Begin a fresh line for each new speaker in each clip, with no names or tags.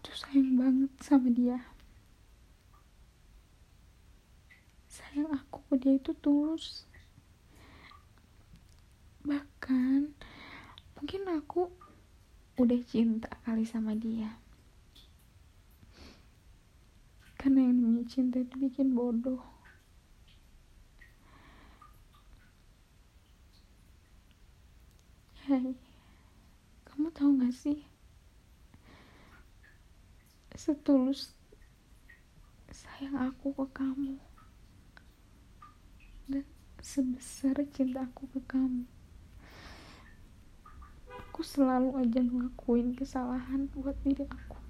tuh sayang banget sama dia. Sayang aku ke dia itu tulus. Bahkan mungkin aku udah cinta kali sama dia. Karena yang namanya cinta itu bikin bodoh. Hai kamu tahu gak sih setulus sayang aku ke kamu dan sebesar cinta aku ke kamu. Aku selalu aja ngelakuin kesalahan buat diri aku.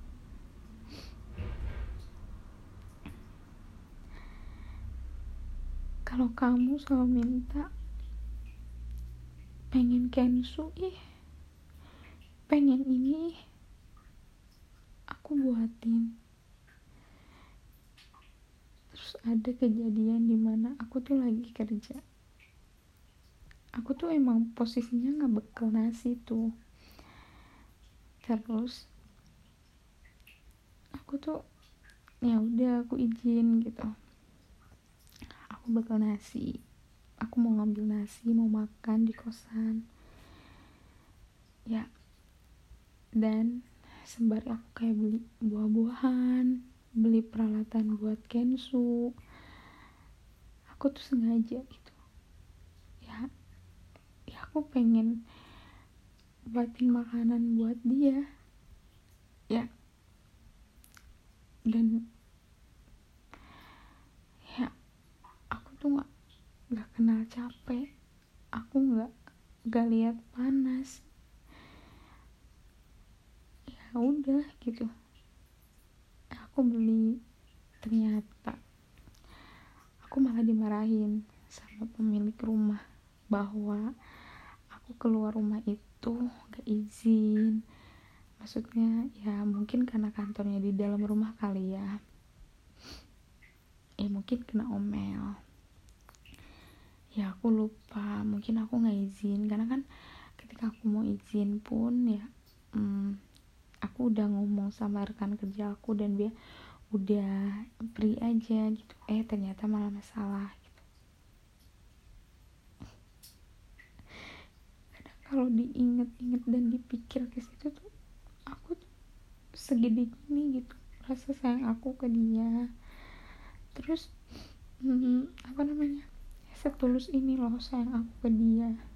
Kalau kamu selalu minta pengen kensu ih pengen ini ih aku buatin. Terus ada kejadian di mana aku tuh lagi kerja. Aku tuh emang posisinya nggak bekal nasi tuh. Terus aku tuh ya udah aku izin gitu. Aku bekal nasi. Aku mau ngambil nasi mau makan di kosan. Ya dan sembari aku kayak beli buah-buahan beli peralatan buat kensu. Aku tuh sengaja gitu. Ya ya aku pengen buatin makanan buat dia. Ya. Dan ya aku tuh nggak nggak kenal capek. Aku nggak nggak lihat panas udah gitu. Aku beli ternyata aku malah dimarahin sama pemilik rumah bahwa aku keluar rumah itu gak izin. Maksudnya ya mungkin karena kantornya di dalam rumah kali ya. Ya mungkin kena omel. Ya aku lupa mungkin aku nggak izin. Karena kan ketika aku mau izin pun ya hmm, aku udah ngomong sama rekan kerja aku dan dia udah beri aja gitu. Eh ternyata malah masalah gitu. Kadang kalau diinget-inget dan dipikir ke situ tuh aku tuh segede gini gitu. Rasa sayang aku ke dia. Terus hmm, apa namanya setulus ini loh sayang aku ke dia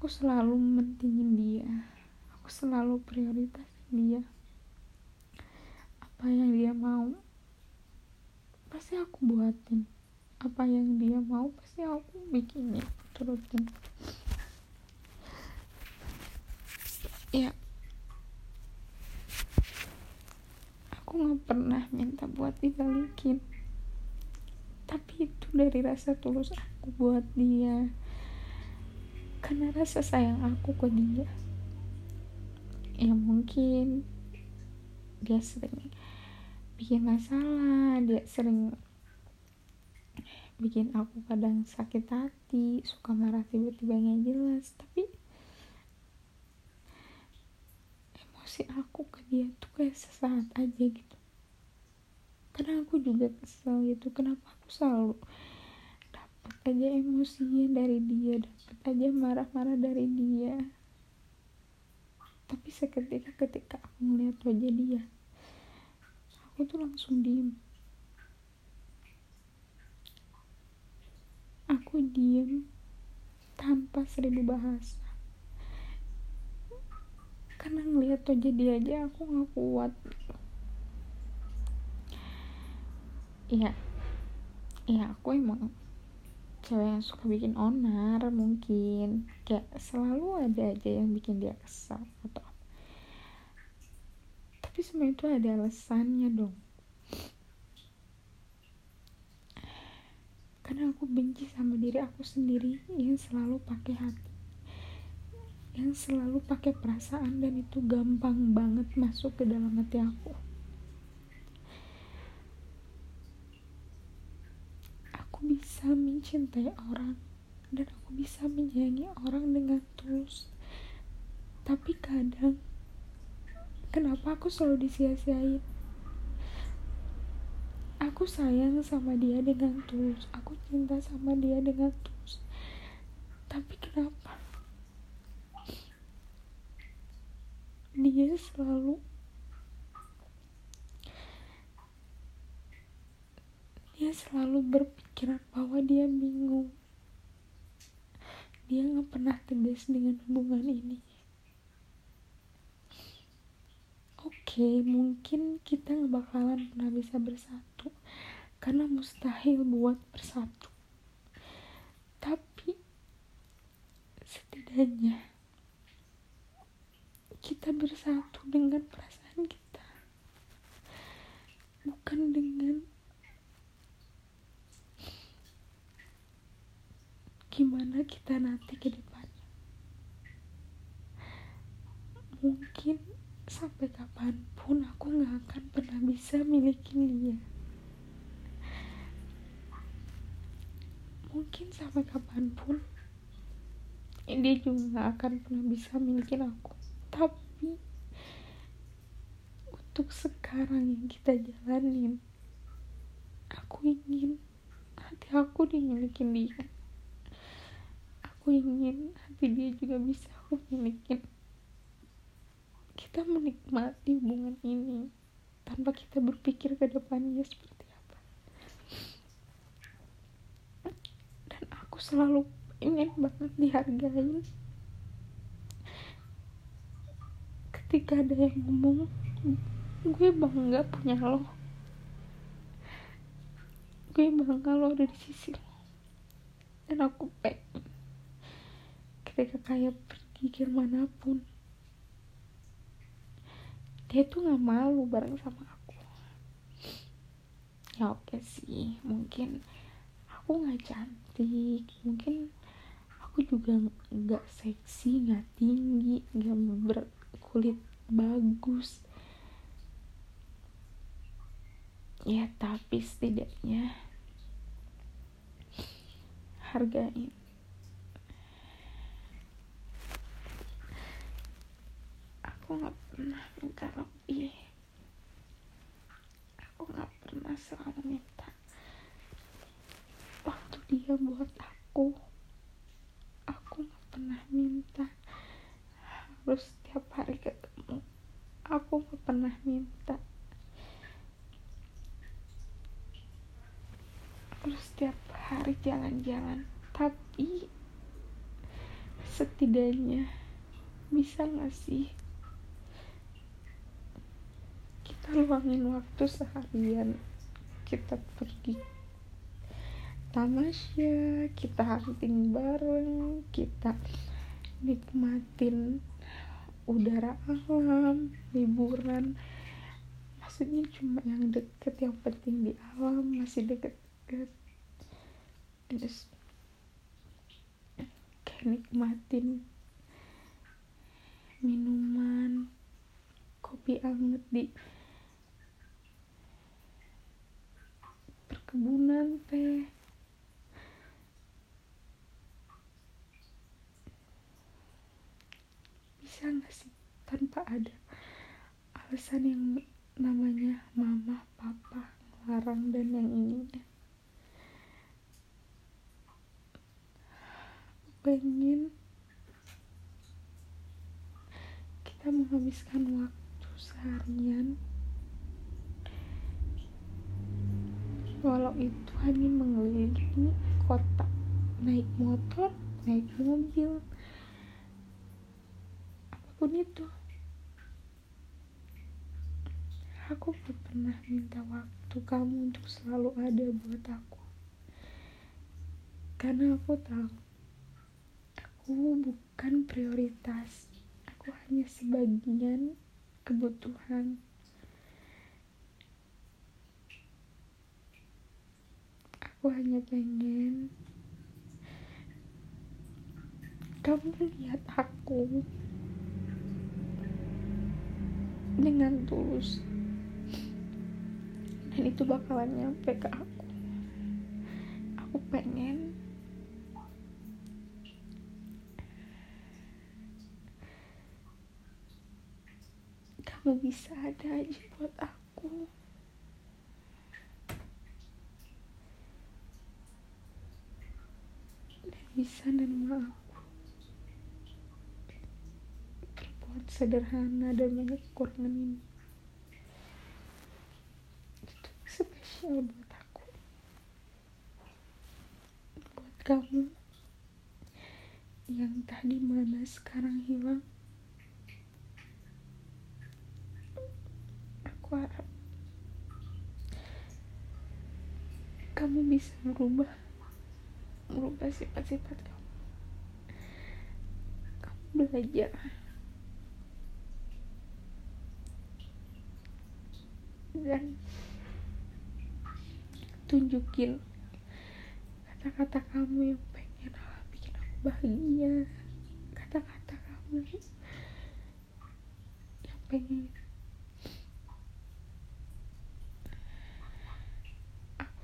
aku selalu mentingin dia. Aku selalu prioritasin dia. Apa yang dia mau pasti aku buatin. Apa yang dia mau pasti aku bikinin turutin. Ya. Aku nggak pernah minta buat dibalikin tapi itu dari rasa tulus aku buat dia karena rasa sayang aku ke dia. Ya mungkin dia sering bikin masalah dia sering bikin aku kadang sakit hati suka marah tiba-tiba nggak jelas. Tapi emosi aku ke dia tuh kayak sesaat aja gitu. Karena aku juga kesel gitu. Kenapa aku selalu aja emosinya dari dia dapat aja marah-marah dari dia. Tapi seketika ketika aku ngeliat wajah dia aku tuh langsung diem. Aku diem tanpa seribu bahasa. Karena ngeliat wajah dia aja aku gak kuat. Iya. Iya aku emang cewek yang suka bikin onar mungkin. Kayak selalu ada aja yang bikin dia kesal atau apa. Tapi semua itu ada alasannya dong. Karena aku benci sama diri aku sendiri yang selalu pakai hati. Yang selalu pakai perasaan dan itu gampang banget masuk ke dalam hati aku aku bisa mencintai orang dan aku bisa menyayangi orang dengan tulus. Tapi kadang kenapa aku selalu disia-siain? Aku sayang sama dia dengan tulus. Aku cinta sama dia dengan tulus. Tapi kenapa? Dia selalu dia selalu berpikiran bahwa dia bingung. Dia nggak pernah tegas dengan hubungan ini. Okay, mungkin kita nggak bakalan pernah bisa bersatu karena mustahil buat bersatu. Tapi setidaknya kita bersatu dengan perasaan kita. Bukan dengan gimana kita nanti ke depannya mungkin sampai kapan pun aku gak akan pernah bisa milikin dia. Mungkin sampai kapan pun dia juga gak akan pernah bisa milikin aku. Tapi untuk sekarang yang kita jalanin aku ingin hati aku dimilikin dia aku ingin hati dia juga bisa aku milikin kita menikmati hubungan ini tanpa kita berpikir ke depannya seperti apa. Dan aku selalu ingin banget dihargai ketika ada yang ngomong gue bangga punya lo. Gue bangga lo ada di sisi lo. Dan aku pengen ketika kayak pergi ke mana pun. Dia tuh nggak malu bareng sama aku. Ya oke sih. Mungkin aku nggak cantik. Mungkin aku juga nggak seksi nggak tinggi nggak berkulit bagus. Ya tapi setidaknya hargain aku nggak pernah minta lebih aku nggak pernah selalu minta waktu dia buat aku. Aku nggak pernah minta. Harus setiap hari ketemu. Aku nggak pernah minta. Harus setiap hari jalan-jalan. Tapi setidaknya bisa gak sih luangin waktu seharian. Kita pergi tamasya kita hunting bareng kita nikmatin udara alam liburan. Maksudnya cuma yang deket yang penting di alam masih deket-deket. Terus kayak nikmatin minuman kopi anget di perkebunan teh. Bisa nggak sih tanpa ada alasan yang namanya mama papa larang dan yang ini pengen kita menghabiskan waktu seharian walau itu hanya mengelilingi kota. Naik motor naik mobil. Apa pun itu. Aku gak pernah minta waktu kamu untuk selalu ada buat aku. Karena aku tahu aku bukan prioritas. Aku hanya sebagian kebutuhan aku hanya pengen kamu lihat aku. Dengan tulus. Dan itu bakalan nyampe ke aku. Aku pengen. Kamu bisa ada aja buat aku dan bisa nerima aku. Perempuan sederhana dan banyak kekurangan ini. Itu spesial buat aku. Buat kamu yang tadi mana sekarang hilang. Aku harap kamu bisa merubah merubah sifat-sifat kamu. Kamu belajar. Dan tunjukin kata-kata kamu yang pengen bikin aku bahagia. Kata-kata kamu yang pengen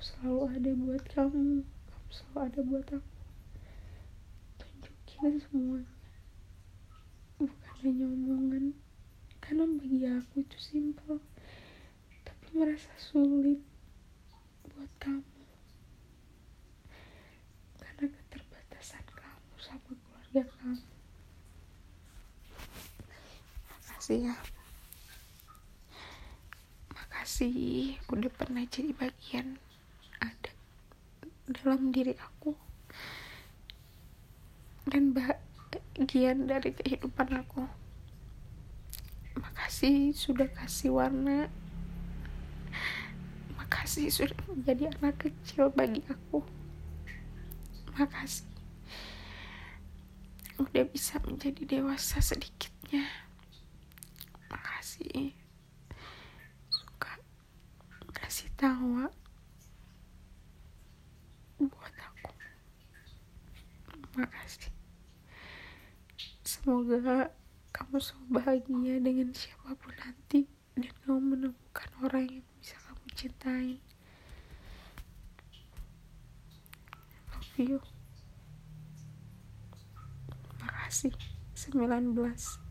selalu ada buat kamu selalu ada buat aku. Tunjukin semuanya bukan hanya omongan. Karena bagi aku itu simpel. Tapi merasa sulit buat kamu. Karena keterbatasan kamu sama keluarga kamu. Makasih ya. Makasih. Udah pernah jadi bagian dalam diri aku. Dan bagian dari kehidupan aku. Makasih sudah kasih warna. Makasih sudah menjadi anak kecil bagi aku. Makasih. Udah bisa menjadi dewasa sedikitnya. Makasih. Suka kasih tawa makasih semoga kamu selalu bahagia dengan siapa pun nanti dan kamu menemukan orang yang bisa kamu cintai. Love you. Makasih. 19